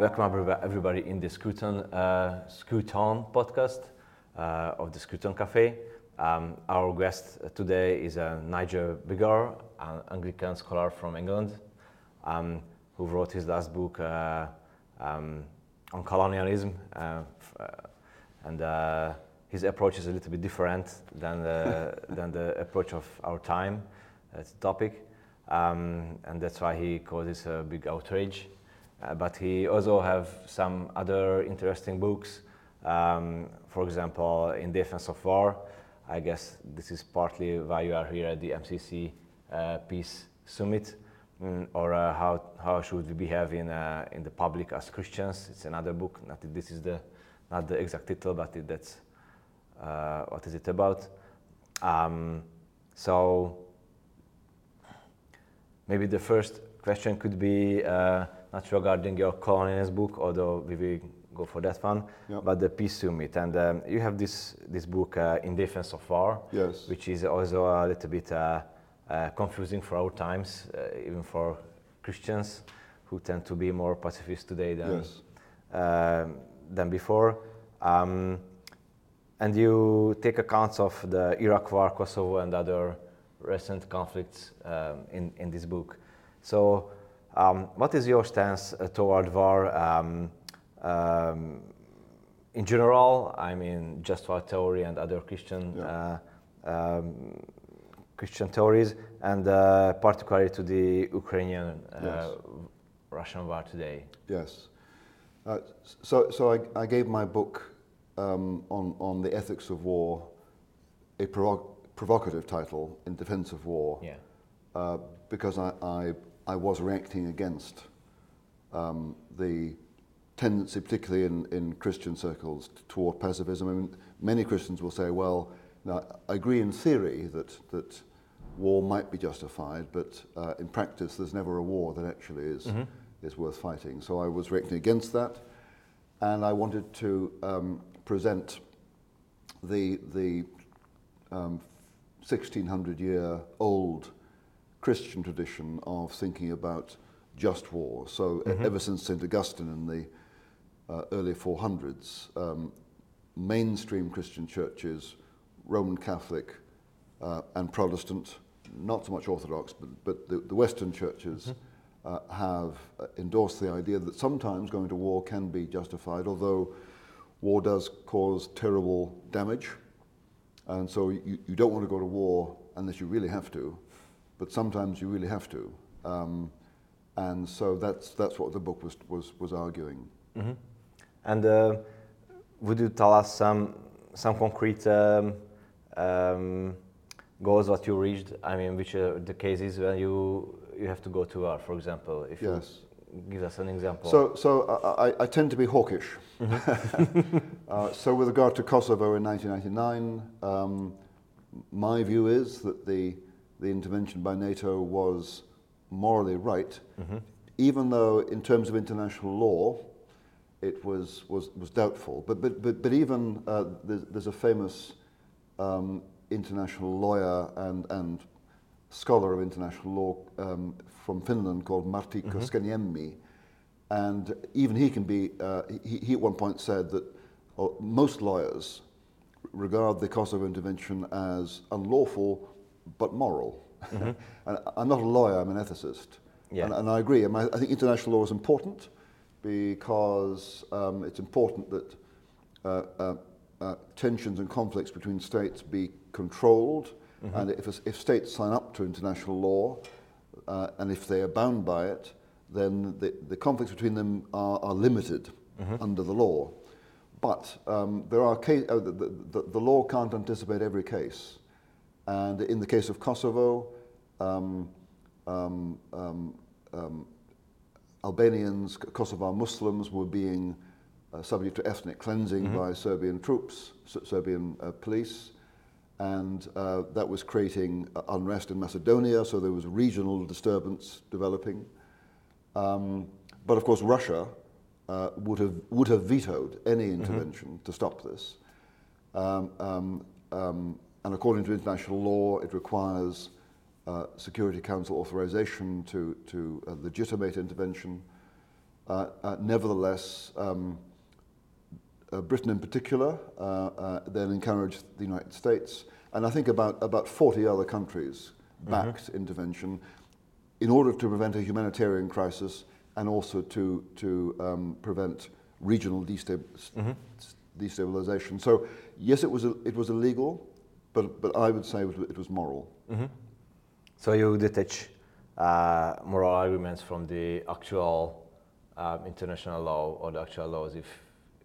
Welcome everybody in the Scruton, uh, podcast uh, of the Scruton Cafe. Um, our guest today is uh, Nigel Biggar, an Anglican scholar from England, um, who wrote his last book uh, um, on colonialism. Uh, uh, and his approach is a little bit different than the, than the approach of our time. The topic. Um, and that's why he this a big outrage. Uh, but he also have some other interesting books. Um, for example, In Defense of War. I guess this is partly why you are here at the MCC uh, Peace Summit. Mm, or uh, how, how should we behave in, uh, in the public as Christians? It's another book. Not this is the not the exact title, but it, that's uh, what is it about. Um, so maybe the first question could be uh, not regarding your colonialist book, although we will go for that one, Yep. but the peace summit. And um, you have this this book, uh, In Defense of War, Yes. which is also a little bit uh, uh, confusing for our times, uh, even for Christians who tend to be more pacifist today than Yes. um, than before. Um, and you take accounts of the Iraq War, Kosovo, and other recent conflicts um, in, in this book. So, what is your stance uh, toward war um, um, in general? I mean, just war theory and other Christian uh, um, Christian theories, and uh, particularly to the Ukrainian uh, Yes. Russian war today. Yes. Uh, so, so I, I gave my book um, on, on the ethics of war a provo- provocative title, In Defense of War, Yeah. uh, because I, I, I was reacting against um, the tendency, particularly in, in Christian circles, toward pacifism. I mean, many Christians will say, well, now, I agree in theory that, that war might be justified, but uh, in practice, there's never a war that actually is, is worth fighting. So I was reacting against that, and I wanted to um, present the, the um, 1600 year old Christian tradition of thinking about just war. So e- ever since St. Augustine in the uh, early 400s, um, mainstream Christian churches, Roman Catholic uh, and Protestant, not so much Orthodox, but, but the, the Western churches uh, have uh, endorsed the idea that sometimes going to war can be justified, although war does cause terrible damage. And so you, you don't want to go to war unless you really have to, but sometimes you really have to. Um, and so that's, that's what the book was, was, was arguing. And uh, would you tell us some some concrete um, um, goals that you reached? I mean, which are the cases when you you have to go to war, for example? If Yes. you give us an example. So, so I, I- I tend to be hawkish. uh, so with regard to Kosovo in 1999, um, my view is that the, the intervention by NATO was morally right, even though in terms of international law, it was, was, was doubtful. But, but, but, but even uh, there's, there's a famous um, international lawyer and, and scholar of international law um, from Finland called Martti Koskenniemi. And even he can be, uh, he, he at one point said that uh, most lawyers regard the Kosovo intervention as unlawful but moral. and I'm not a lawyer, I'm an ethicist. Yeah. And, and I agree. I, I think international law is important because um, it's important that uh, uh, uh, tensions and conflicts between states be controlled. And if, if states sign up to international law uh, and if they are bound by it, then the, the conflicts between them are, are limited under the law. But um, there are case, uh, the, the, the law can't anticipate every case. And in the case of Kosovo, um, um, um, um, Albanians, Kosovar Muslims were being uh, subject to ethnic cleansing by Serbian troops, Serbian uh, police, and uh, that was creating uh, unrest in Macedonia, so there was regional disturbance developing. Um, but of course, Russia uh, would, have, would have vetoed any intervention to stop this. Um, um, um, and according to international law, it requires uh, Security Council authorization to, to uh, legitimate intervention. Uh, uh, nevertheless, um, uh, Britain in particular uh, uh, then encouraged the United States, and I think about, about 40 other countries backed mm-hmm. intervention in order to prevent a humanitarian crisis and also to, to um, prevent regional mm-hmm. destabilization. So, yes, it was, it was illegal, but, but I would say it was, it was moral. Mm-hmm. So, you detach uh, moral arguments from the actual um, international law or the actual laws if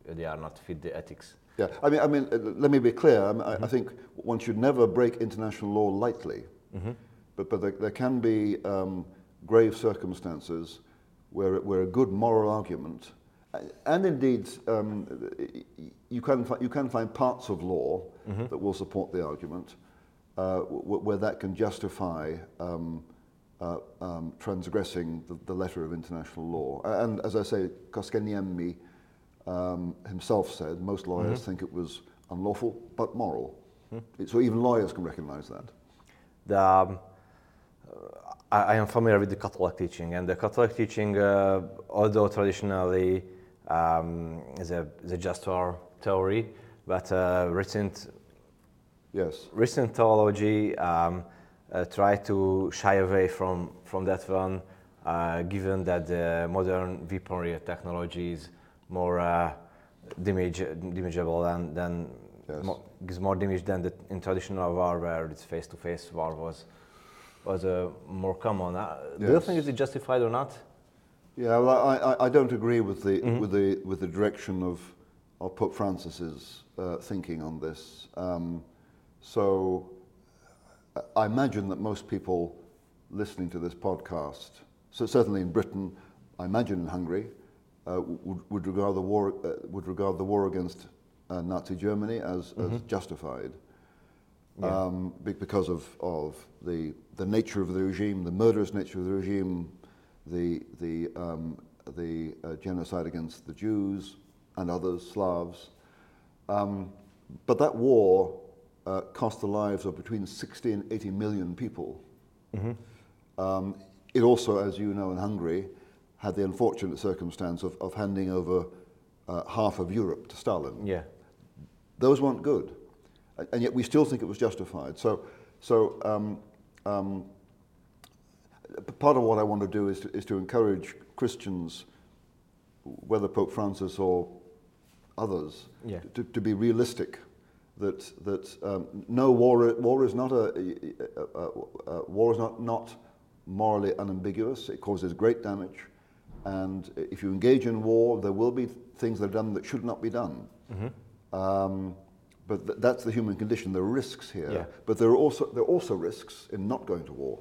they are not fit the ethics. Yeah, I mean, I mean, uh, let me be clear. I, mean, mm-hmm. I, think one should never break international law lightly, mm-hmm. but but there, there can be um, grave circumstances where where a good moral argument, and indeed um, you can you can find parts of law mm-hmm. that will support the argument, uh, where that can justify. Um, uh, um, transgressing the, the, letter of international law. And as I say, Koskenniemi um, himself said most lawyers mm-hmm. think it was unlawful but moral. Mm-hmm. So even lawyers can recognize that. The, um, I, I, am familiar with the Catholic teaching, and the Catholic teaching, uh, although traditionally um, is, a, is a just war theory, but uh, recent, yes. recent theology um, uh, try to shy away from, from that one, uh, given that the modern weaponry technologies more uh, damage, damageable than, than yes. more, gives more damage than the, in traditional war where it's face-to-face war was was uh, more common. Uh, yes. Do you think it's justified or not? Yeah, well, I, I, I don't agree with the mm-hmm. with the with the direction of of Pope Francis's uh, thinking on this. Um, so I imagine that most people listening to this podcast, so certainly in Britain, I imagine in Hungary, uh, would, would, regard the war, uh, would regard the war against uh, Nazi Germany as, mm-hmm. as justified. Yeah. Um, because of, of the, the nature of the regime, the murderous nature of the regime, the, the, um, the uh, genocide against the Jews and others, Slavs. Um, but that war uh, cost the lives of between 60 and 80 million people. Mm-hmm. Um, it also, as you know, in Hungary, had the unfortunate circumstance of, of handing over uh, half of Europe to Stalin. Yeah. Those weren't good. And yet we still think it was justified. So, so um, um, part of what I want to do is to, is to encourage Christians, whether Pope Francis or others, yeah. to, to be realistic. That, that um, no war, war is not a, a, a, a, war is not, not morally unambiguous. It causes great damage. And if you engage in war, there will be things that are done that should not be done. Mm-hmm. Um, but th- that's the human condition. There are risks here. Yeah. But there are, also, there are also risks in not going to war.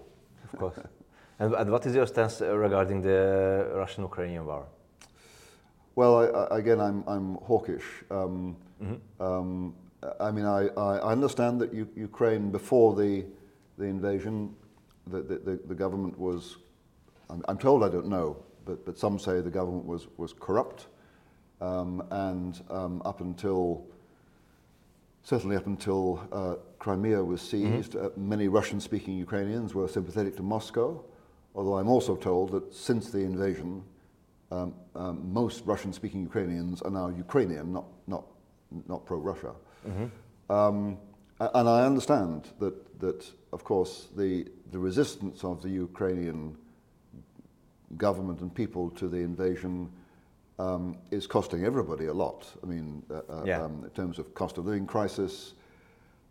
Of course. and, and, what is your stance regarding the Russian Ukrainian war? Well, I, I, again, I'm, I'm hawkish. Um, mm-hmm. um, I mean, I, I understand that U- Ukraine, before the, the invasion, the, the, the government was, I'm, I'm told I don't know, but, but some say the government was, was corrupt. Um, and um, up until, certainly up until uh, Crimea was seized, mm-hmm. uh, many Russian speaking Ukrainians were sympathetic to Moscow. Although I'm also told that since the invasion, um, um most Russian speaking Ukrainians are now Ukrainian, not, not, not pro Russia. Mm-hmm. Um, and I understand that, that, of course, the, the resistance of the Ukrainian government and people to the invasion um, is costing everybody a lot. I mean, uh, uh, yeah. um, in terms of cost of living crisis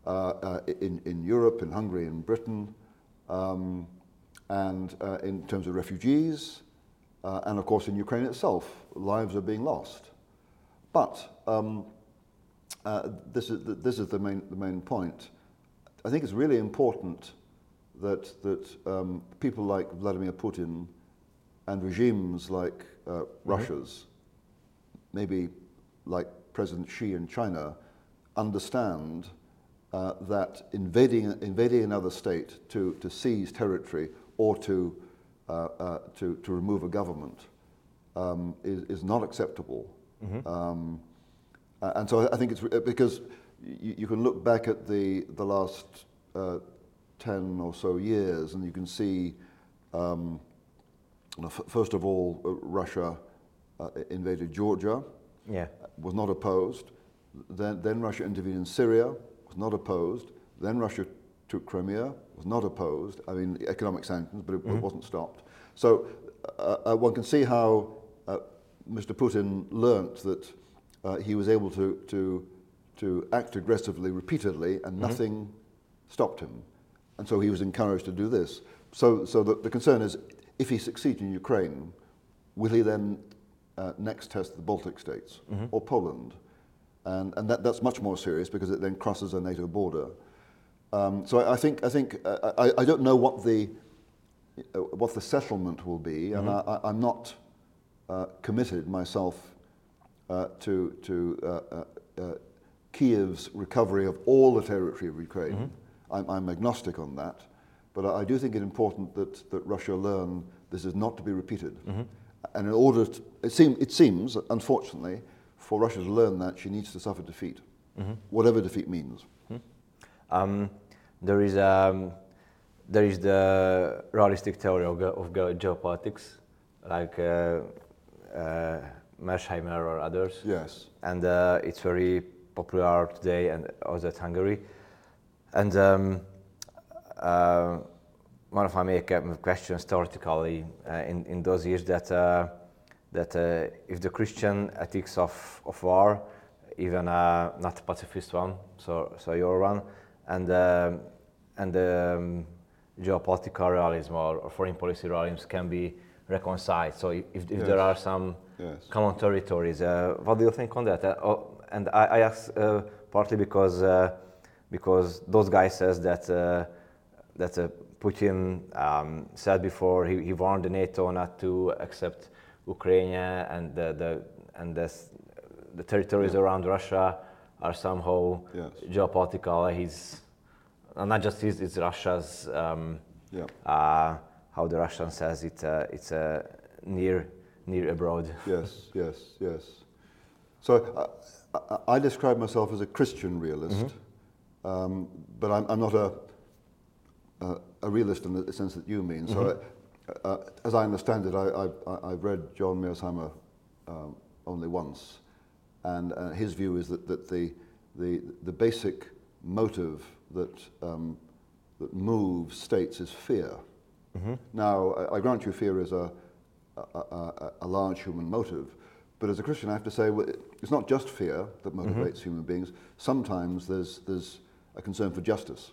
uh, uh in, in Europe, in Hungary, in Britain, um, and uh, in terms of refugees, uh, and of course in Ukraine itself, lives are being lost. But um, this is the, this is the main the main point. I think it's really important that that um, people like Vladimir Putin and regimes like uh, mm-hmm. Russia's, maybe like President Xi in China, understand uh, that invading, invading another state to, to seize territory or to, uh, uh to, to remove a government um, is, is not acceptable. Mm-hmm. Um, and so I think it's because you, you, can look back at the, the last uh, 10 or so years and you can see um, first of all, uh, Russia uh, invaded Georgia, Yeah. was not opposed. Then, then Russia intervened in Syria, was not opposed. Then Russia took Crimea, was not opposed. I mean, economic sanctions, but it, it wasn't stopped. So uh, uh, one can see how uh, Mr. Putin learnt that uh, he was able to, to, to act aggressively repeatedly and nothing stopped him. And so he was encouraged to do this. So, so the, the concern is if he succeeds in Ukraine, will he then uh, next test the Baltic states or Poland? And, and that, that's much more serious because it then crosses a NATO border. Um, so I, I think, I, think uh, I, I don't know what the, uh, what the settlement will be, and I, I, I'm not uh, committed myself uh, to, to uh, uh, uh, Kiev's recovery of all the territory of Ukraine. I'm, I'm agnostic on that, but I, I do think it important that, that Russia learn this is not to be repeated. And in order to, it, seem, it seems, unfortunately, for Russia to learn that, she needs to suffer defeat, whatever defeat means. Um, there is um, there is the realistic theory of, of ge- geopolitics, like uh, uh, Mearsheimer or others, Yes. and uh, it's very popular today and also at Hungary. And um, uh, one of my questions theoretically uh, in, in those years that uh, that uh, if the Christian ethics of, of war, even uh, not pacifist one, so so your one, and um, and um, geopolitical realism or, or foreign policy realism can be reconciled. So if, if Yes. there are some Yes. common territories, uh, what do you think on that? Uh, oh, and I, I ask uh, partly because uh, because those guys says that uh, that uh, Putin um, said before he, he warned the NATO not to accept Ukraine and the, the and the, the territories Yeah. around Russia are somehow Yes. geopolitical. He's uh, not just his, it's Russia's. Um, Yeah. uh, how the Russian says it, uh, it's uh, near near abroad. Yes, yes, yes. So I, I, I describe myself as a Christian realist, um, but I'm, I'm not a, a, a realist in the sense that you mean. So, uh, uh, as I understand it, I, I, I've read John Mearsheimer um, only once, and uh, his view is that, that the, the, the basic motive that, um, that moves states is fear. Now, I, I grant you fear is a, a, a, a large human motive, but as a Christian, I have to say well, it's not just fear that motivates human beings. Sometimes there's, there's a concern for justice,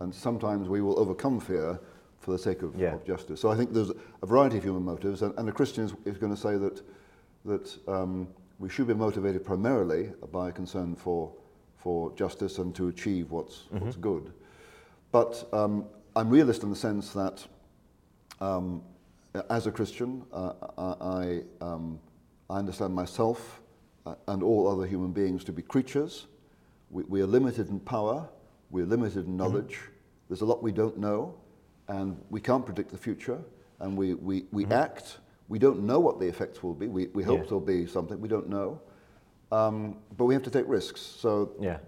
and sometimes we will overcome fear for the sake of, Yeah. of justice. So I think there's a variety of human motives, and, and a Christian is, is going to say that, that um, we should be motivated primarily by a concern for, for justice and to achieve what's, what's good. But um, I'm realist in the sense that um, as a Christian, uh, I, I, um, I understand myself uh, and all other human beings to be creatures. We, we are limited in power, we're limited in knowledge. There's a lot we don't know, and we can't predict the future. And we, we, we act, we don't know what the effects will be. We, we hope Yeah. there'll be something, we don't know. Um, but we have to take risks. So Yeah.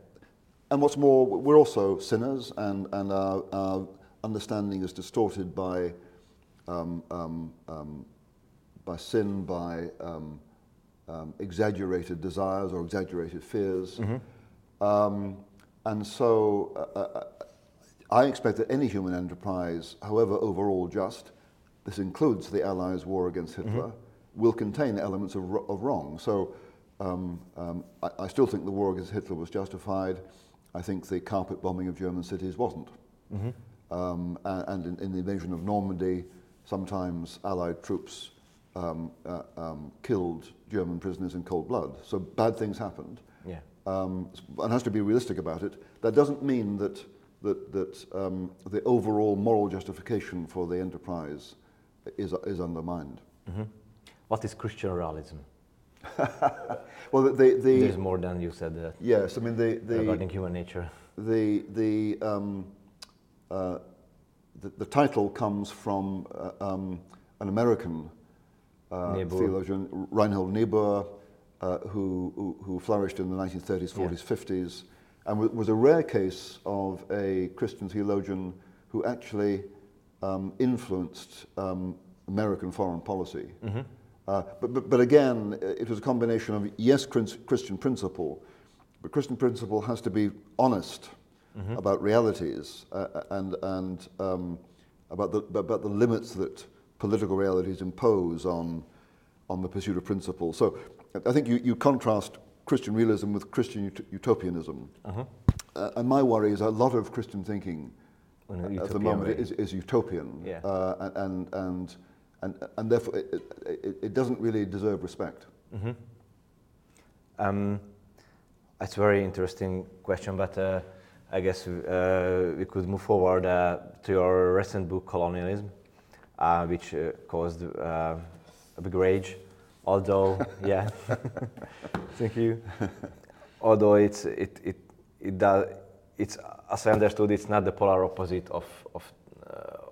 and what's more, we're also sinners, and, and our, our understanding is distorted by, um, um, um, by sin, by um, um, exaggerated desires or exaggerated fears. Um, and so uh, uh, I expect that any human enterprise, however overall just, this includes the Allies' war against Hitler, will contain elements of, of wrong. So um, um, I, I still think the war against Hitler was justified. I think the carpet bombing of German cities wasn't. Um, a- and in, in the invasion of Normandy, sometimes Allied troops um, uh, um, killed German prisoners in cold blood. So bad things happened Yeah. um, and has to be realistic about it. That doesn't mean that, that, that um, the overall moral justification for the enterprise is, is undermined. What is Christian realism? Well, the, the, There's more than you said uh, yes, I mean the, the, regarding human nature. the, the, um, uh, the, the title comes from uh, um, an American uh, theologian, Reinhold Niebuhr, uh, who, who, who flourished in the 1930s, Yeah. 40s, 50s, and wa- was a rare case of a Christian theologian who actually um, influenced um, American foreign policy. Uh, but, but, but again, it was a combination of yes, Christian principle, but Christian principle has to be honest mm-hmm. about realities uh, and, and um, about, the, about the limits that political realities impose on, on the pursuit of principle. So I think you, you contrast Christian realism with Christian ut- utopianism. Uh-huh. Uh, and my worry is a lot of Christian thinking at the moment is, is, utopian. Yeah. Uh, and, and, and, and therefore it, it, it doesn't really deserve respect. Mm-hmm. Um, it's a very interesting question, but uh, I guess uh, we could move forward uh, to your recent book, Colonialism, uh, which uh, caused uh, a big rage. Although, yeah, thank you. Although it's it it it does it's as I understood, it's not the polar opposite of of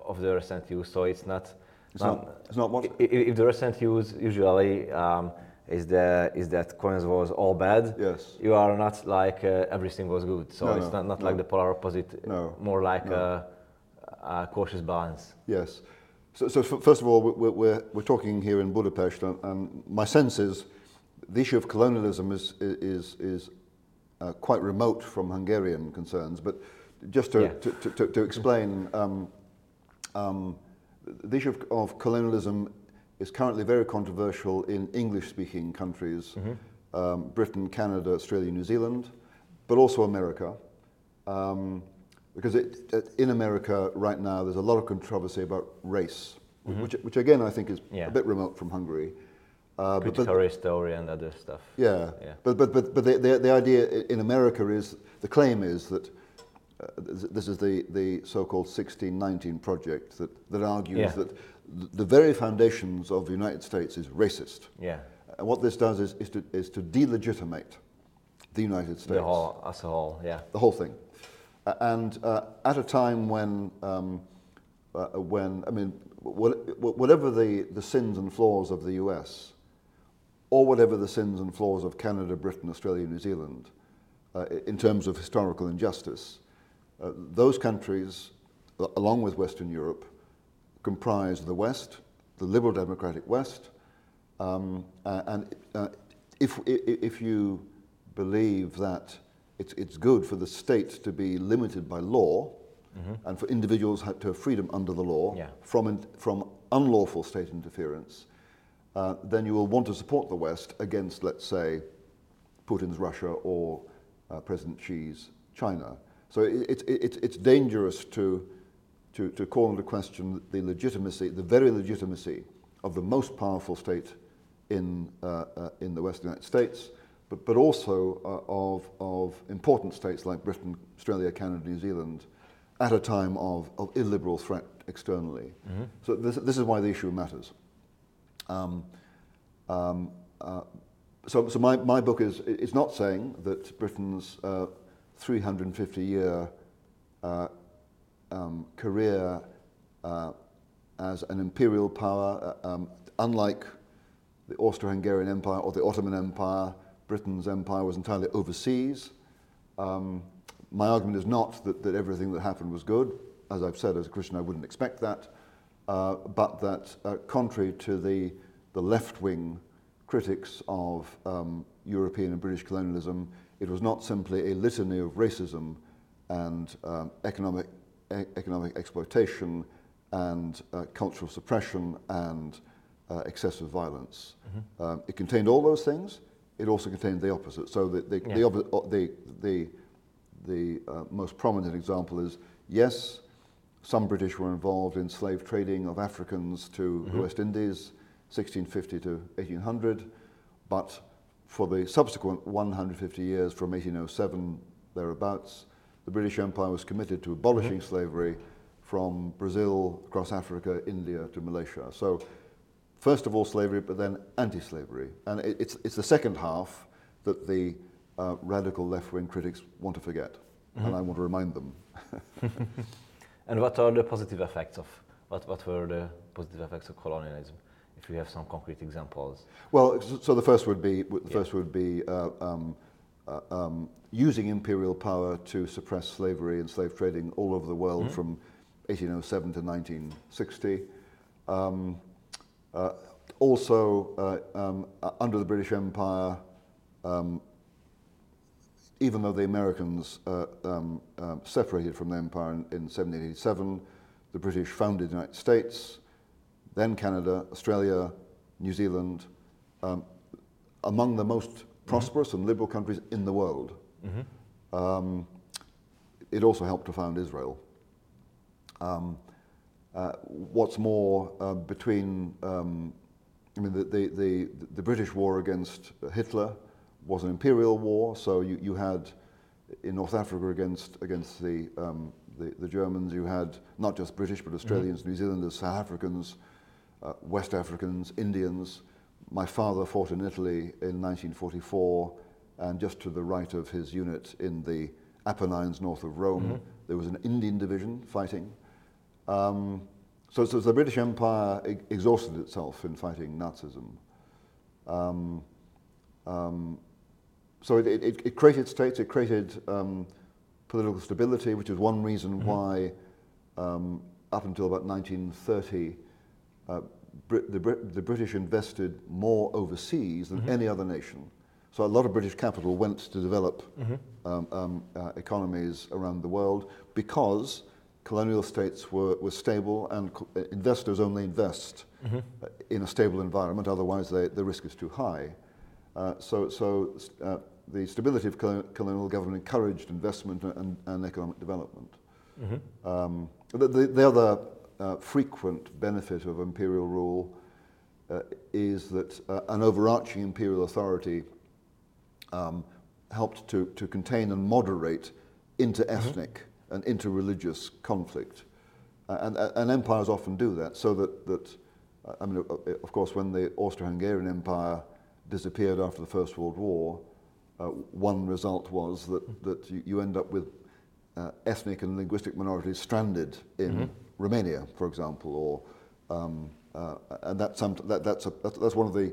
of the recent use. So it's not it's not, not, it's not what? If the recent use usually um, is the is that coins was all bad. Yes. You are not like uh, everything was good. So no, it's no, not, not no. like the polar opposite. No. More like a, a, cautious balance. Yes. So, so first of all, we're, we're, we're talking here in Budapest, and, and, my sense is the issue of colonialism is is is uh, quite remote from Hungarian concerns. But just to yeah. to, to, to, explain. Um, um, the issue of, of, colonialism is currently very controversial in English-speaking countries, mm-hmm. um, Britain, Canada, Australia, New Zealand, but also America. Um, because it, it, in America right now, there's a lot of controversy about race, mm-hmm. which, which again I think is yeah. a bit remote from Hungary. Uh, but, race theory and other stuff. Yeah, yeah. but but but but the, the, the idea in America is the claim is that uh, this is the, the so-called 1619 project that, that argues yeah. that the very foundations of the United States is racist. Yeah. And what this does is, is, to, is to delegitimate the United States. The whole, as a whole, yeah. The whole thing. Uh, and uh, at a time when, um, uh, when I mean, whatever the, the sins and flaws of the US, or whatever the sins and flaws of Canada, Britain, Australia, New Zealand, uh, in terms of historical injustice, uh, those countries, along with Western Europe, comprise the West, the liberal democratic West, um, uh, and uh, if, if you believe that it's, it's good for the state to be limited by law mm-hmm. and for individuals to have freedom under the law yeah. from, in, from unlawful state interference, uh, then you will want to support the West against, let's say, Putin's Russia or uh, President Xi's China. So it, it, it, it's dangerous to, to, to call into question the legitimacy, the very legitimacy of the most powerful state in, uh, uh, in the Western United States, but, but also uh, of, of important states like Britain, Australia, Canada, New Zealand, at a time of, of illiberal threat externally. Mm-hmm. So this, this is why the issue matters. Um, um, uh, so so my, my book is, not saying that Britain's uh, 350 year uh, um, career uh, as an imperial power, uh, um, unlike the Austro-Hungarian Empire or the Ottoman Empire, Britain's empire was entirely overseas. Um, my argument is not that, that everything that happened was good. As I've said, as a Christian, I wouldn't expect that. Uh, but that, uh, contrary to the, the left-wing critics of um, European and British colonialism, it was not simply a litany of racism and um, economic, e- economic exploitation and uh, cultural suppression and uh, excessive violence. Mm-hmm. Um, it contained all those things. It also contained the opposite. So the, the, yeah. the, the, the, the uh, most prominent example is yes, some British were involved in slave trading of Africans to mm-hmm. the West Indies, 1650 to 1800, but for the subsequent 150 years from 1807 thereabouts, the British Empire was committed to abolishing mm-hmm. slavery from Brazil across Africa, India to Malaysia. So, first of all, slavery, but then anti slavery. And it, it's, it's the second half that the uh, radical left wing critics want to forget. Mm-hmm. And I want to remind them. and what are the positive effects of, what, what were the positive effects of colonialism? if you have some concrete examples. Well, so the first would be the yeah. first would be uh, um, uh, um, using imperial power to suppress slavery and slave trading all over the world mm-hmm. from 1807 to 1960. Um, uh, also, uh, um, uh, under the British Empire, um, even though the Americans uh, um, um, separated from the empire in, in 1787, the British founded the United States, then Canada, Australia, New Zealand, um, among the most prosperous and liberal countries in the world. Um, it also helped to found Israel. Um, uh, what's more, uh, between, um, I mean, the, the, the, the British war against Hitler was an imperial war, so you, you had in North Africa against, against the, um, the, the Germans, you had not just British, but Australians, New Zealanders, South Africans, uh, West Africans, Indians. My father fought in Italy in 1944, and just to the right of his unit in the Apennines north of Rome, there was an Indian division fighting. Um, so, so the British Empire e- exhausted itself in fighting Nazism. Um, um, so it, it, it created states, it created um, political stability, which is one reason why, um, up until about 1930, uh, Brit- the, Brit- the British invested more overseas than any other nation. So a lot of British capital went to develop um, um, uh, economies around the world because colonial states were, were stable and co- uh, investors only invest uh, in a stable environment, otherwise they, the risk is too high. Uh, so so uh, the stability of colonial government encouraged investment and, and economic development. Um, the, the, the other uh, frequent benefit of imperial rule uh, is that uh, an overarching imperial authority um, helped to, to contain and moderate inter-ethnic and inter-religious conflict. Uh, and, and empires often do that, so that, that uh, I mean, uh, of course, when the Austro-Hungarian Empire disappeared after the First World War, uh, one result was that, that you, you end up with uh, ethnic and linguistic minorities stranded in Romania, for example, or um, uh, and that's, some, that, that's, a, that's, that's one of the,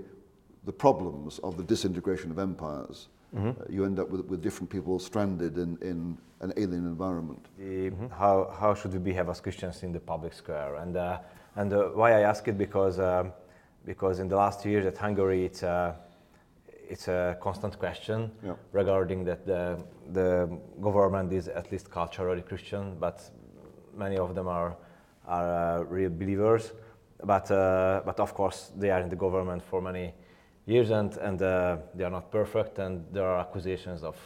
the problems of the disintegration of empires. Uh, you end up with, with different people stranded in, in an alien environment. the, how, how should we behave as Christians in the public square? And, uh, and uh, why I ask it because, um, because in the last two years at Hungary, it's, uh, it's a constant question Yeah. regarding that the, the government is at least culturally Christian, but many of them are, are uh, real believers. But, uh, but of course, they are in the government for many years and, and uh, they are not perfect, and there are accusations of,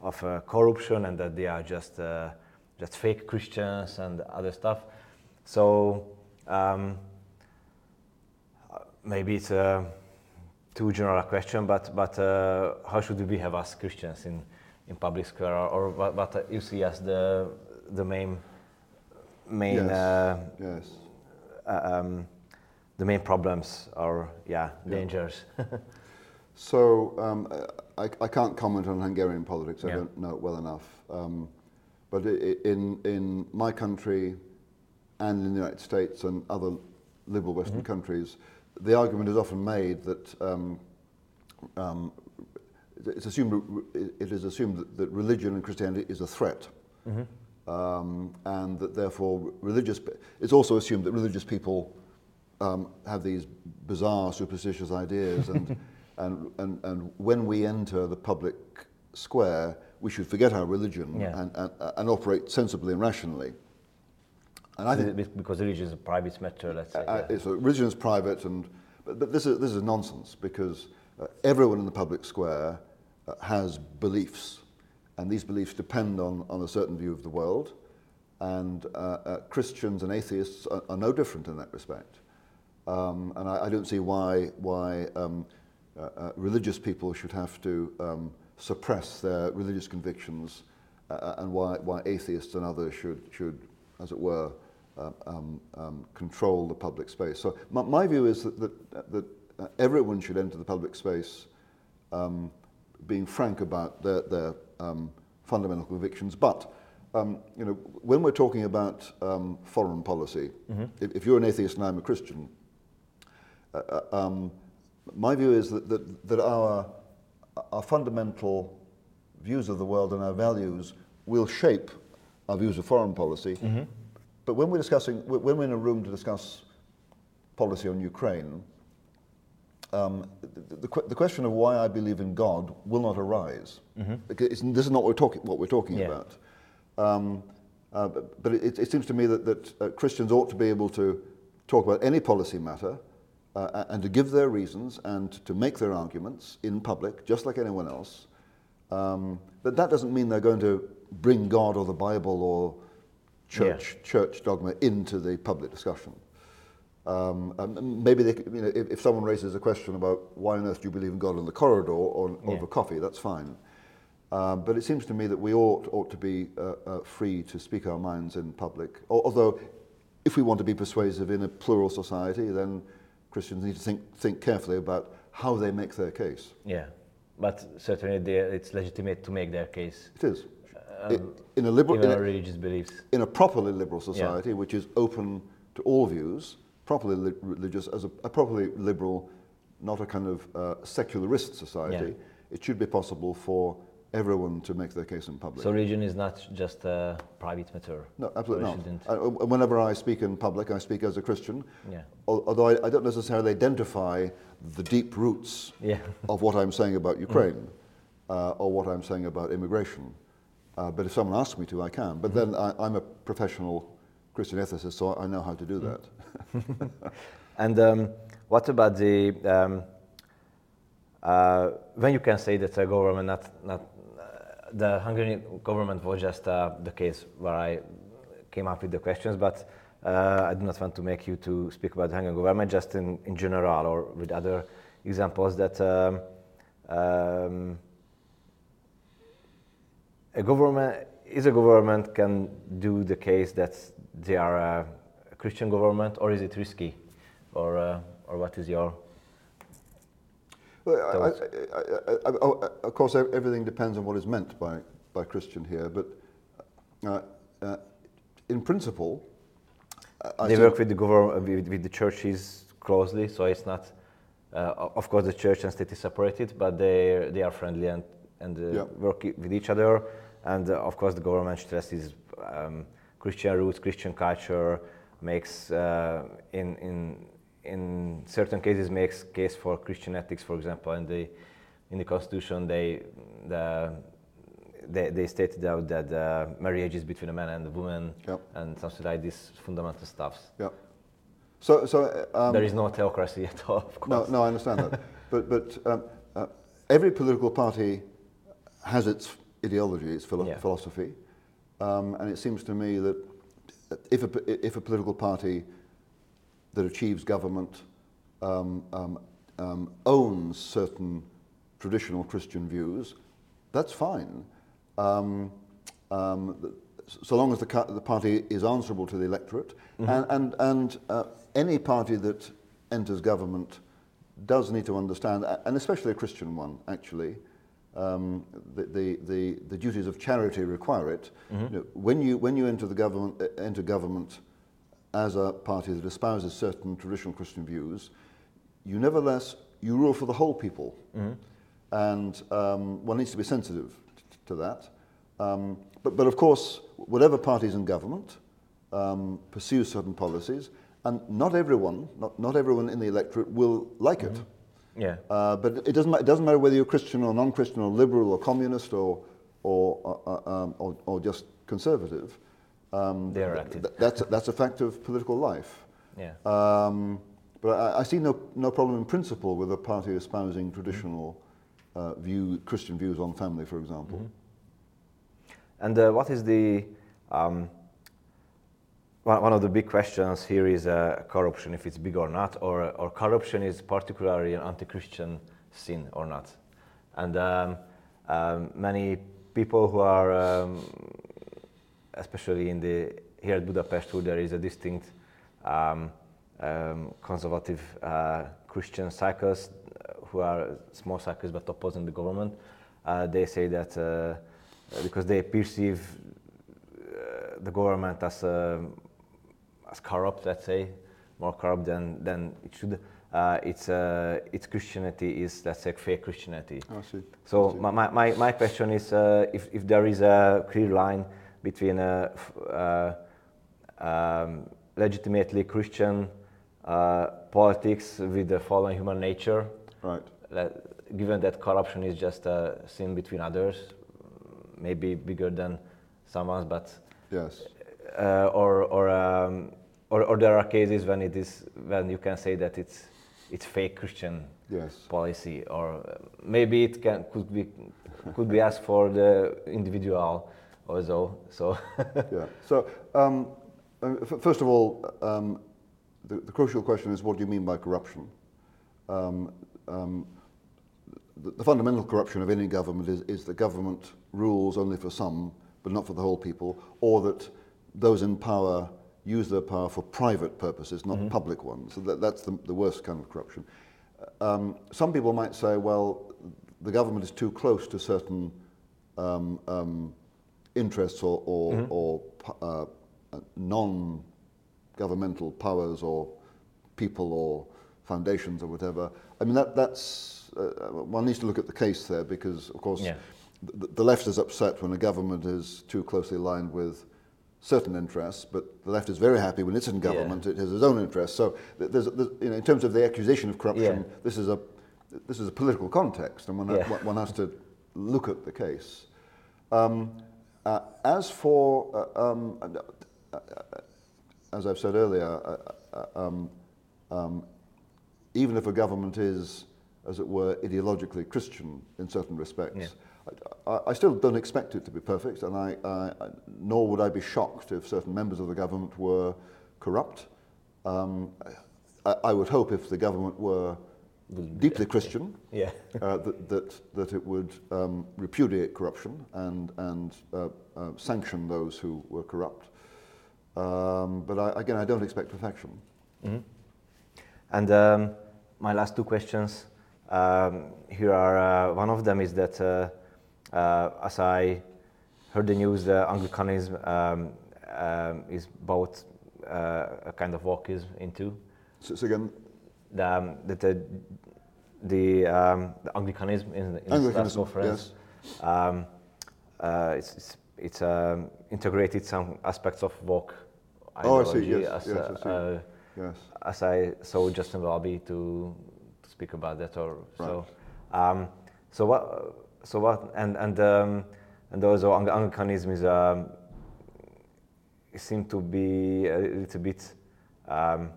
of uh, corruption and that they are just, uh, just fake Christians and other stuff. So um, uh, maybe it's a too general a question, but, but uh, how should we behave as Christians in, in public square, or, or what, what you see as the, the main, main Yes. uh, Yes. uh, um, the main problems or yeah, dangers. So um, I, I can't comment on Hungarian politics. I Yeah. don't know it well enough. Um, but i- i- in, in my country and in the United States and other liberal Western countries, the argument is often made that um, um, it's assumed, it is assumed that, that religion and Christianity is a threat. Um, and that therefore religious, it's also assumed that religious people um, have these bizarre superstitious ideas and, and, and, and when we enter the public square, we should forget our religion Yeah. and, and, and operate sensibly and rationally. And I think Be- because religion is a private matter, let's say. uh, it's, religion is private, and but, but this is this is nonsense because uh, everyone in the public square uh, has beliefs, and these beliefs depend on, on a certain view of the world, and uh, uh, Christians and atheists are, are no different in that respect. Um, and I, I don't see why why um, uh, uh, religious people should have to um, suppress their religious convictions, uh, uh, and why why atheists and others should should, as it were, uh, um, um, control the public space. So my, my view is that that, that uh, everyone should enter the public space, um, being frank about their their um, fundamental convictions, but. Um, you know, when we're talking about um, foreign policy, if, if you're an atheist and I'm a Christian, uh, uh, um, my view is that, that, that our, our fundamental views of the world and our values will shape our views of foreign policy. But when we're discussing, when we're in a room to discuss policy on Ukraine, um, the, the, the, question of why I believe in God will not arise. Mm-hmm. Because this is not what we're talking, what we're talking yeah. about. Um, uh, but, but it, it, seems to me that, that uh, Christians ought to be able to talk about any policy matter uh, and to give their reasons and to make their arguments in public, just like anyone else. Um, but that doesn't mean they're going to bring God or the Bible or church, yeah. church dogma into the public discussion. Um, maybe they, you know, if, if, someone raises a question about why on earth do you believe in God in the corridor or yeah. over coffee, that's fine. Um, but it seems to me that we ought, ought to be uh, uh, free to speak our minds in public. Although, if we want to be persuasive in a plural society, then Christians need to think, think carefully about how they make their case. Yeah, but certainly it's legitimate to make their case. It is. Um, in a liberal, in a, religious beliefs. In a properly liberal society, yeah. which is open to all views, properly li- religious, as a, a, properly liberal, not a kind of uh, secularist society, yeah. it should be possible for everyone to make their case in public. So religion is not just a private matter? No, absolutely not. Uh, whenever I speak in public, I speak as a Christian, yeah. although I, I don't necessarily identify the deep roots yeah. of what I'm saying about Ukraine mm. uh, or what I'm saying about immigration. Uh, but if someone asks me to, I can. But mm. then I, am a professional Christian ethicist, so I know how to do that. and um, what about the um, uh, when you can say that the government, not, not uh, the Hungarian government was just uh, the case where I came up with the questions, but uh, I do not want to make you to speak about the Hungarian government, just in, in general or with other examples that um, um, a government is a government can do the case that they are a Christian government, or is it risky, or uh, or what is your well, I, I, I, of course, everything depends on what is meant by, by Christian here, but uh, uh, in principle, they work with the government, with, with, the churches closely, so it's not. Uh, of course, the church and state is separated, but they they are friendly and and uh, yeah. work with each other. And uh, of course, the government stresses um, Christian roots, Christian culture, makes uh, in in in certain cases makes case for Christian ethics, for example, in the in the constitution they the, they, they stated out that uh, marriage is between a man and a woman yep. and something like this fundamental stuffs. Yeah. So, so um, there is no theocracy at all. Of course. No, no, I understand that. but but um, uh, every political party has its ideology, its philo- yeah. philosophy, um, and it seems to me that if a, if a political party that achieves government um, um, um, owns certain traditional Christian views, that's fine. Um, um, so long as the, the, party is answerable to the electorate. Mm-hmm. And, and, and uh, any party that enters government does need to understand, and especially a Christian one, actually, um, the, the, the, the, duties of charity require it. Mm-hmm. You know, when, you, when you enter, the government, uh, enter government, as a party that espouses certain traditional Christian views, you nevertheless you rule for the whole people, mm-hmm. and um, one needs to be sensitive t- to that. Um, but, but of course, whatever party is in government um, pursues certain policies, and not everyone, not, not everyone in the electorate will like mm-hmm. it. Yeah. Uh, but it doesn't, it doesn't matter whether you're Christian or non-Christian or liberal or communist or, or, uh, uh um, or, or just conservative. Um, They're active. Th- that's, that's a fact of political life. Yeah. Um, but I, I, see no, no problem in principle with a party espousing traditional uh, view, Christian views on family, for example. Mm-hmm. And uh, what is the um, one of the big questions here is uh, corruption, if it's big or not, or, or corruption is particularly an anti-Christian sin or not. And um, um, many people who are um, especially in the here at Budapest, where there is a distinct um, um, conservative uh, Christian cycles who are small cycles but opposing the government. Uh, they say that uh, because they perceive uh, the government as um, as corrupt, let's say, more corrupt than than it should. Uh, its uh, its Christianity is let's say fake Christianity. I see. So I see. My, my, my question is uh, if if there is a clear line between a, um, legitimately Christian uh, politics with the fallen human nature Right. That, given that corruption is just a sin between others, maybe bigger than someone's, but Yes. uh, or or, um, or or there are cases when it is when you can say that it's it's fake Christian Yes. policy, or uh, maybe it can could be could be asked for the individual also. So yeah. So, um, uh, first of all, um, the, the crucial question is what do you mean by corruption? Um, um, the, the fundamental corruption of any government is, is that government rules only for some, but not for the whole people, or that those in power use their power for private purposes, not public ones. So that, that's the, the worst kind of corruption. Um, some people might say, well, the government is too close to certain um, um, interests or, or, or pu- uh, uh, non-governmental powers or people or foundations or whatever. I mean, that, that's, uh, one needs to look at the case there because, of course, Yeah. the, the left is upset when a government is too closely aligned with certain interests, but the left is very happy when it's in government, it has its own interests. So there's, there's, you know, in terms of the accusation of corruption, Yeah. this, is a, this is a political context, and one, Yeah. one- one has to look at the case. Um, uh, as for, uh, um, uh, as I've said earlier, uh, uh, um, um, even if a government is, as it were, ideologically Christian in certain respects, Yeah. I, I still don't expect it to be perfect, and I, I, nor would I be shocked if certain members of the government were corrupt. Um, I, I would hope if the government were deeply Christian, yeah, uh, that, that, that it would um, repudiate corruption and, and uh, uh, sanction those who were corrupt. Um, but I, again, I don't expect perfection. And um, my last two questions um, here are uh, one of them is that uh, as I heard the news, the Anglicanism um, um, is both uh, a kind of walkism into So, so again, the, um, that the the, um, the Anglicanism in, in Anglicanism, last conference. Um, uh, it's it's, it's um, integrated some aspects of walk Oh, I see, ideology yes, as, yes, uh, I see. uh, yes. as I saw Justin Welby to, to speak about that or so. Um, so what? So what? And and um, and also Ang- Anglicanism is um, seemed to be a little bit um,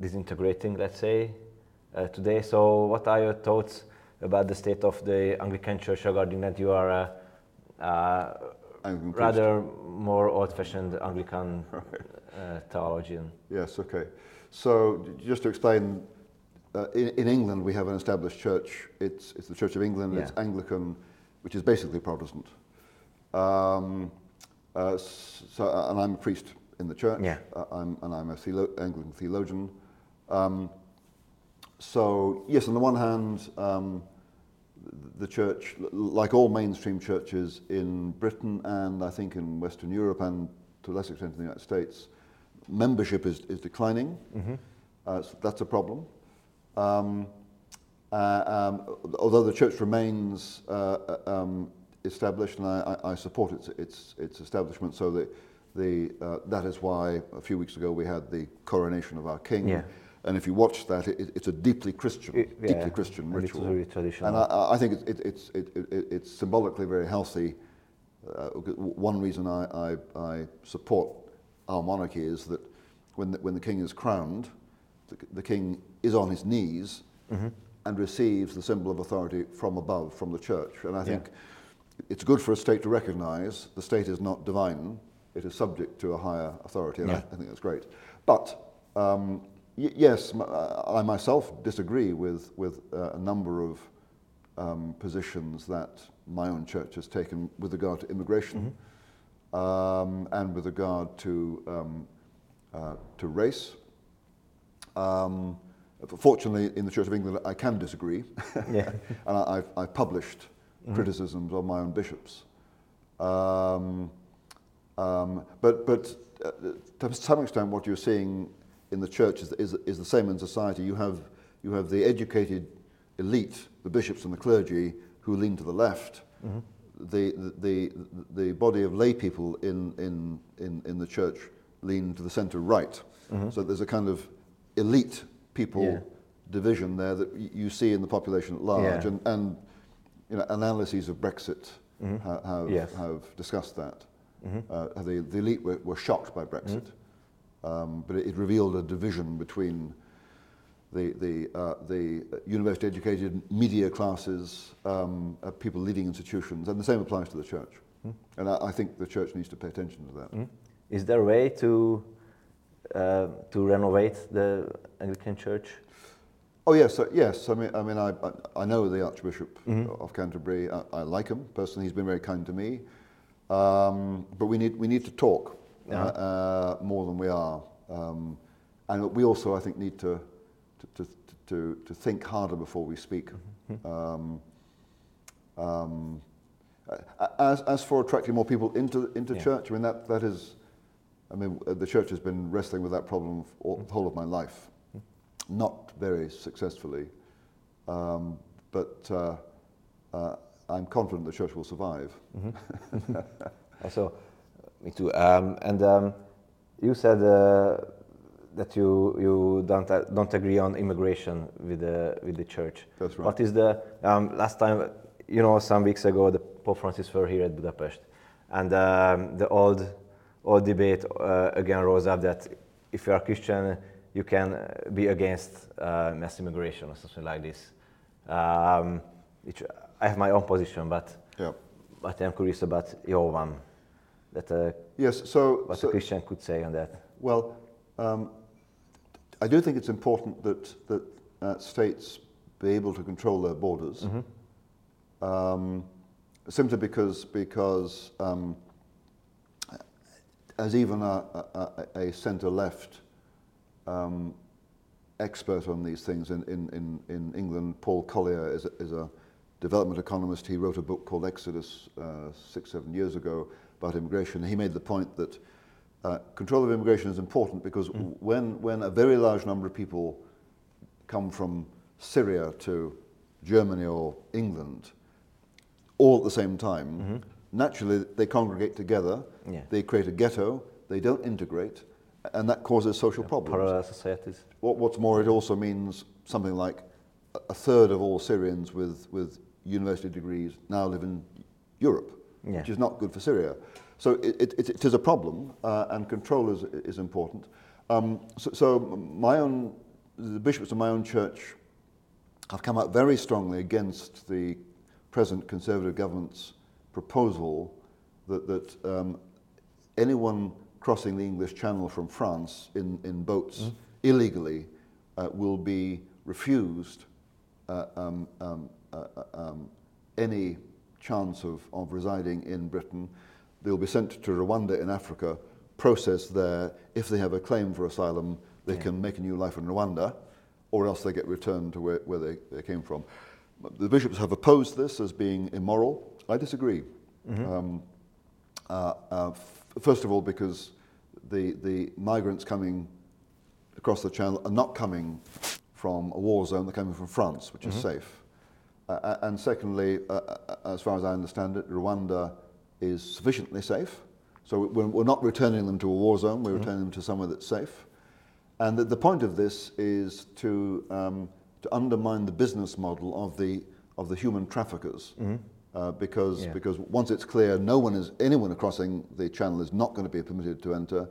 disintegrating, let's say, uh, today. So what are your thoughts about the state of the Anglican Church regarding that you are a, uh, rather more old-fashioned Anglican uh, theologian? Yes, okay. So just to explain, uh, in, in England we have an established church. It's, it's the Church of England. It's Anglican, which is basically Protestant. Um, uh, so, uh, and I'm a priest in the church. Yeah. Uh, I'm, and I'm a theolo- Anglican theologian. Um, so yes, on the one hand, um, the church, like all mainstream churches in Britain and I think in Western Europe and to a lesser extent in the United States, membership is, is declining. Uh, so that's a problem. Um, uh, um, although the church remains uh, uh, um, established, and I, I I support its, its, its establishment, so that the, uh, that is why a few weeks ago we had the coronation of our king. Yeah. And if you watch that, it, it's a deeply Christian, It- yeah, deeply Christian and ritual. very traditional. And I- I, think it, it, it's, it, it, it's symbolically very healthy. Uh, one reason I, I, I support our monarchy is that when the, when the king is crowned, the, the king is on his knees Mm-hmm. and receives the symbol of authority from above, from the church. And I think it's good for a state to recognize the state is not divine, it is subject to a higher authority, and I, Yeah. I think that's great. But um, y- yes, m- uh, I myself disagree with, with uh, a number of um, positions that my own church has taken with regard to immigration um, and with regard to, um, uh, to race. Um, fortunately, in the Church of England, I can disagree. Yeah. and I, I've, I've published criticisms of my own bishops. Um, um, but but uh, to some extent, what you're seeing in the church is, is, is the same in society. You have, you have the educated elite, the bishops and the clergy, who lean to the left. The, the, the, the body of lay people in, in, in, in the church lean to the center right. So there's a kind of elite people Yeah. division there that you see in the population at large, Yeah. and, and you know, analyses of Brexit ha- have, Yes. have discussed that. Uh, the, the elite were, were shocked by Brexit, um, but it, it revealed a division between the, the, uh, the university educated media classes, um, uh, people leading institutions, and the same applies to the church. And I, I think the church needs to pay attention to that. Is there a way to uh, to renovate the Anglican Church? Oh yes, yes. I mean, I mean, I, I, know the Archbishop of Canterbury. I, I like him personally. He's been very kind to me. Um, but we need we need to talk uh, uh, more than we are, um, and we also, I think, need to to, to, to, to think harder before we speak. Um, um, uh, as, as for attracting more people into into Yeah. church, I mean that that is, I mean, uh, the church has been wrestling with that problem for all, the whole of my life not very successfully, um, but uh, uh, I'm confident the church will survive. So, me too. Um, and um, you said uh, that you you don't uh, don't agree on immigration with the with the church. That's right. What is the um, last time? You know, some weeks ago, the Pope Francis were here at Budapest, and um, the old old debate uh, again rose up that if you are Christian, you can uh, be against uh, mass immigration or something like this. Um, which I have my own position, but Yeah. but I'm curious about your one. That uh, Yes. So, what so a Christian could say on that. well, um, I do think it's important that that uh, states be able to control their borders. Um, simply because because um, as even a, a, a centre left um, expert on these things in, in, in, in England, Paul Collier is a, is a development economist. He wrote a book called Exodus uh, six, seven years ago about immigration. He made the point that uh, control of immigration is important because when, when a very large number of people come from Syria to Germany or England, all at the same time, naturally they congregate together, Yeah. they create a ghetto, they don't integrate, and that causes social problems. Parallel societies. What, what's more, it also means something like a- third of all Syrians with, with university degrees now live in Europe, Yeah. which is not good for Syria. So it, it, it, it is a problem, uh, and control is, is important. Um, so, so my own, the bishops of my own church have come out very strongly against the present Conservative government's proposal that, that um, anyone crossing the English Channel from France in, in boats illegally uh, will be refused uh, um, um, uh, uh, um, any chance of, of residing in Britain. They'll be sent to Rwanda in Africa, processed there. If they have a claim for asylum, they Yeah. can make a new life in Rwanda, or else they get returned to where, where they, they came from. The bishops have opposed this as being immoral. I disagree. Um, uh, uh, f- first of all, because the, the migrants coming across the channel are not coming from a war zone, they're coming from France, which is safe. Uh, uh, and secondly, uh, uh, as far as I understand it, Rwanda is sufficiently safe. So we're, we're not returning them to a war zone, we're returning them to somewhere that's safe. And the, the point of this is to, um, to undermine the business model of the, of the human traffickers. Uh, because, Yeah. because once it's clear no one is, anyone crossing the channel is not going to be permitted to enter,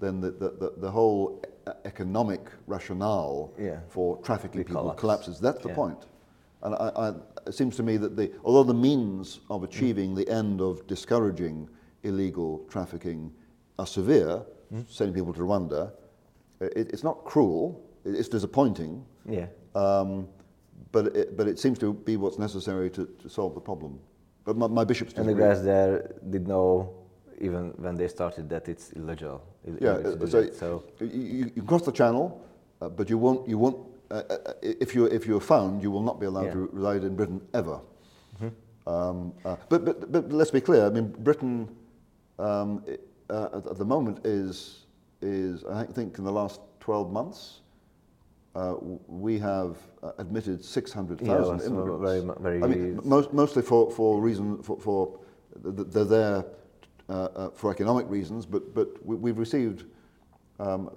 then the, the, the, the whole economic rationale Yeah. for trafficking people collapse. collapses. That's the Yeah. point. And I, I, it seems to me that the, although the means of achieving the end of discouraging illegal trafficking are severe, sending people to Rwanda, it, it's not cruel, it- it's disappointing, Yeah. um, but, it, but it seems to be what's necessary to, to solve the problem. But my, my bishops And the guys there did know, even when they started, that it's illegal. ill- Yeah, illegal to do so, you, you you cross the channel, uh, but you won't, you won't, uh, uh, if, you, if you're found, you will not be allowed Yeah. to reside in Britain ever. Um, uh, but, but, but let's be clear, I mean, Britain um, uh, at, at the moment is, is, I think in the last 12 months, uh, we have uh, admitted 600,000 Yeah, well, immigrants. very very- I mean, most, mostly for, for reason, for, for th- th- they're there uh, uh, for economic reasons, but, but we, we've received um,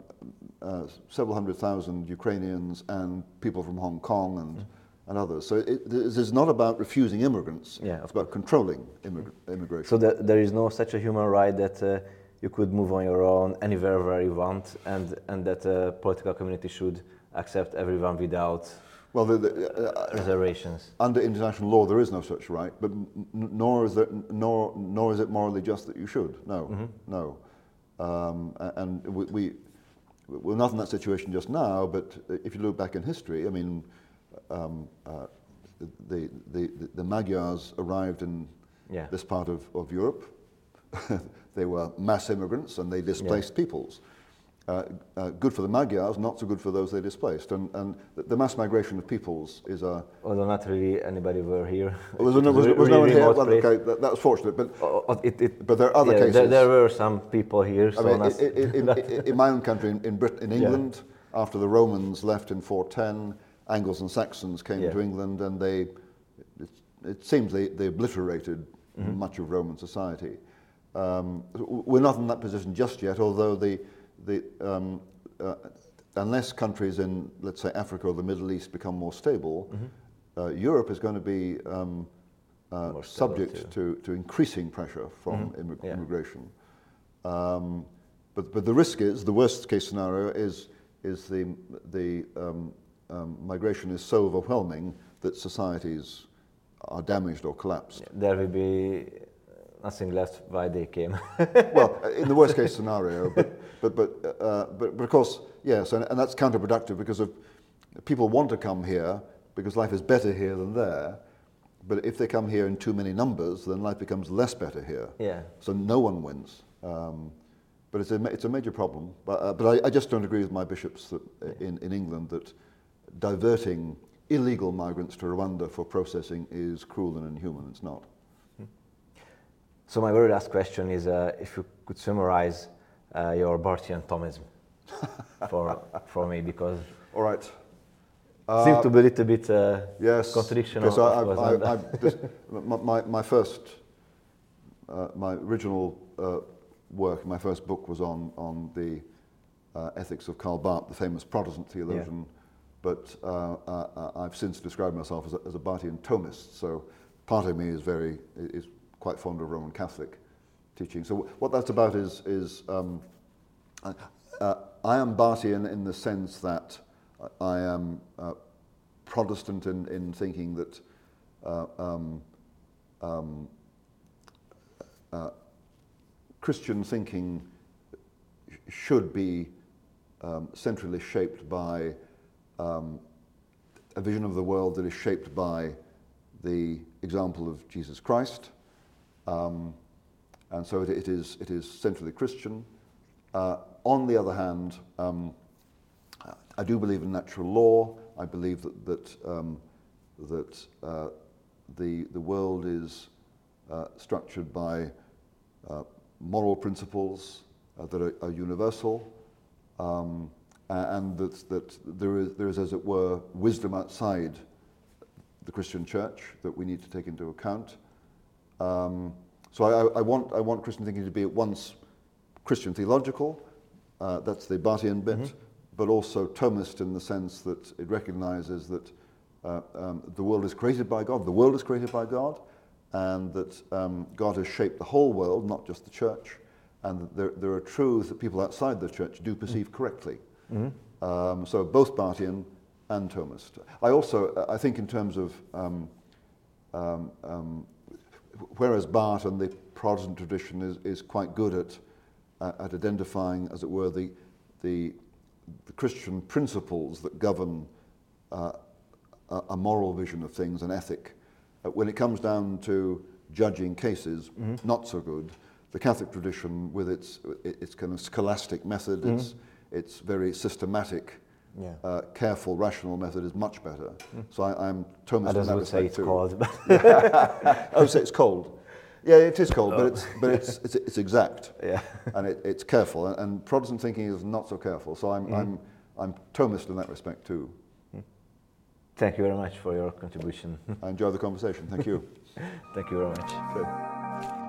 uh, several hundred thousand Ukrainians and people from Hong Kong and, mm. and others. So it, this is not about refusing immigrants, yeah, it's about controlling immig immigration. So the, there is no such a human right that uh, you could move on your own anywhere where you want and, and that the political community should accept everyone without well, the, the, uh, reservations. Under international law, there is no such right, but nor is, there, nor, nor is it morally just that you should. No, mm -hmm. no. Um, and we, we, we're not in that situation just now, but if you look back in history, I mean, um, uh, the, the, the Magyars arrived in yeah. this part of, of Europe. they were mass immigrants and they displaced yeah. peoples. Uh, uh, good for the Magyars, not so good for those they displaced. And, and the mass migration of peoples is a... Although not really anybody were here. Well, was, no, was, was really no one here? Well, okay, that, that, was fortunate, but, oh, it, it, but there are other yeah, cases. There, there, were some people here. So I mean, in, in, in, my own country, in, in, Britain, in England, yeah. after the Romans left in 410, Angles and Saxons came yeah. to England and they, it, it seems they, they obliterated mm -hmm. much of Roman society. Um, we're not in that position just yet, although the the, um, uh, unless countries in, let's say, Africa or the Middle East become more stable, mm -hmm. uh, Europe is going to be um, uh, subject to, to increasing pressure from mm -hmm. immig yeah. immigration. Um, but, but the risk is, the worst case scenario is, is the, the um, um, migration is so overwhelming that societies are damaged or collapsed. There will be nothing left why they came. well, in the worst case scenario, but but but uh, but, but of course, yes, and, and that's counterproductive because of people want to come here because life is better here than there. But if they come here in too many numbers, then life becomes less better here. Yeah. So no one wins. Um, but it's a, it's a major problem. But, uh, but I, I, just don't agree with my bishops that, in, in England that diverting illegal migrants to Rwanda for processing is cruel and inhuman. It's not. So my very last question is uh, if you could summarize uh, your Barthian Thomism for, for me, because all right. Uh, seems to be a little bit uh, yes, contradiction. So I, I, I, this, my, my first, uh, my original uh, work, my first book was on, on the uh, ethics of Karl Barth, the famous Protestant theologian. Yeah. But uh, uh, I've since described myself as a, as a Barthian Thomist. So part of me is very is quite fond of Roman Catholic teaching. So what that's about is, is um, uh, I am Barthian in the sense that I am uh, Protestant in, in thinking that uh, um, um, uh, Christian thinking should be um, centrally shaped by um, a vision of the world that is shaped by the example of Jesus Christ, um, and so it, it, is, it is centrally Christian. Uh, on the other hand, um, I do believe in natural law. I believe that, that, um, that uh, the, the world is uh, structured by uh, moral principles uh, that are, are universal, um, and that, that there, is, there is, as it were, wisdom outside the Christian church that we need to take into account. Um, so I, I, want, I want Christian thinking to be at once Christian theological, uh, that's the Barthian bit, mm -hmm. but also Thomist in the sense that it recognizes that uh, um, the world is created by God, the world is created by God, and that um, God has shaped the whole world, not just the church, and that there, there are truths that people outside the church do perceive mm -hmm. correctly. Mm -hmm. um, so both Barthian and Thomist. I also, I think in terms of um, um, um whereas Barth and the Protestant tradition is, is quite good at, uh, at identifying, as it were, the, the, the Christian principles that govern uh, a, a, moral vision of things, an ethic. Uh, when it comes down to judging cases, mm -hmm. not so good. The Catholic tradition, with its, its kind of scholastic method, mm -hmm. its, its very systematic yeah. uh, careful, rational method is much better. Mm. So I, am Thomist in that would say it's too. cold. I would say it's cold. Yeah, it is cold, oh. but it's but it's it's, it's exact. Yeah. and it, it's careful. And, and, Protestant thinking is not so careful. So I'm mm. I'm I'm Thomist in that respect too. Hmm. Thank you very much for your contribution. I enjoyed the conversation. Thank you. Thank you very much. Sure.